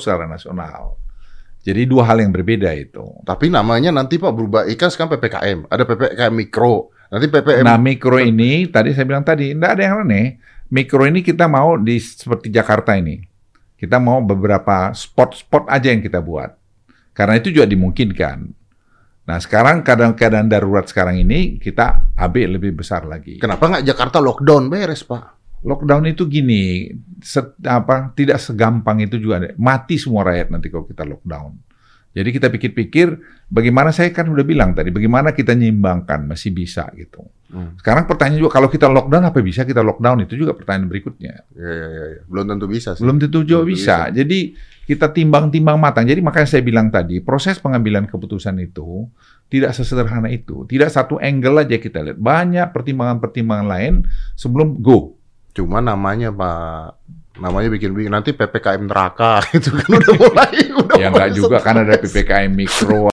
secara nasional. Jadi dua hal yang berbeda itu. Tapi namanya nanti Pak berubah ikan sekarang PPKM, ada PPKM mikro, nanti PPM. Nah mikro ini tadi saya bilang tadi tidak ada yang aneh. Mikro ini kita mau di seperti Jakarta ini. Kita mau beberapa spot-spot aja yang kita buat. Karena itu juga dimungkinkan. Nah sekarang keadaan-keadaan darurat sekarang ini kita ambil lebih besar lagi. Kenapa nggak Jakarta lockdown beres Pak? Lockdown itu gini, set, apa tidak segampang itu juga mati semua rakyat nanti kalau kita lockdown. Jadi kita pikir-pikir bagaimana saya kan udah bilang tadi, bagaimana kita nyimbangkan masih bisa gitu. Hmm. Sekarang pertanyaan juga kalau kita lockdown apa bisa kita lockdown itu juga pertanyaan berikutnya. Ya, ya, ya, ya. Belum tentu bisa. Sih. Belum tentu juga bisa. bisa. Jadi kita timbang-timbang matang. Jadi makanya saya bilang tadi proses pengambilan keputusan itu tidak sesederhana itu. Tidak satu angle aja kita lihat. Banyak pertimbangan-pertimbangan lain sebelum go. Cuma namanya Pak, namanya bikin-bikin nanti PPKM neraka itu kan udah mulai. Udah ya enggak juga kan ada PPKM mikro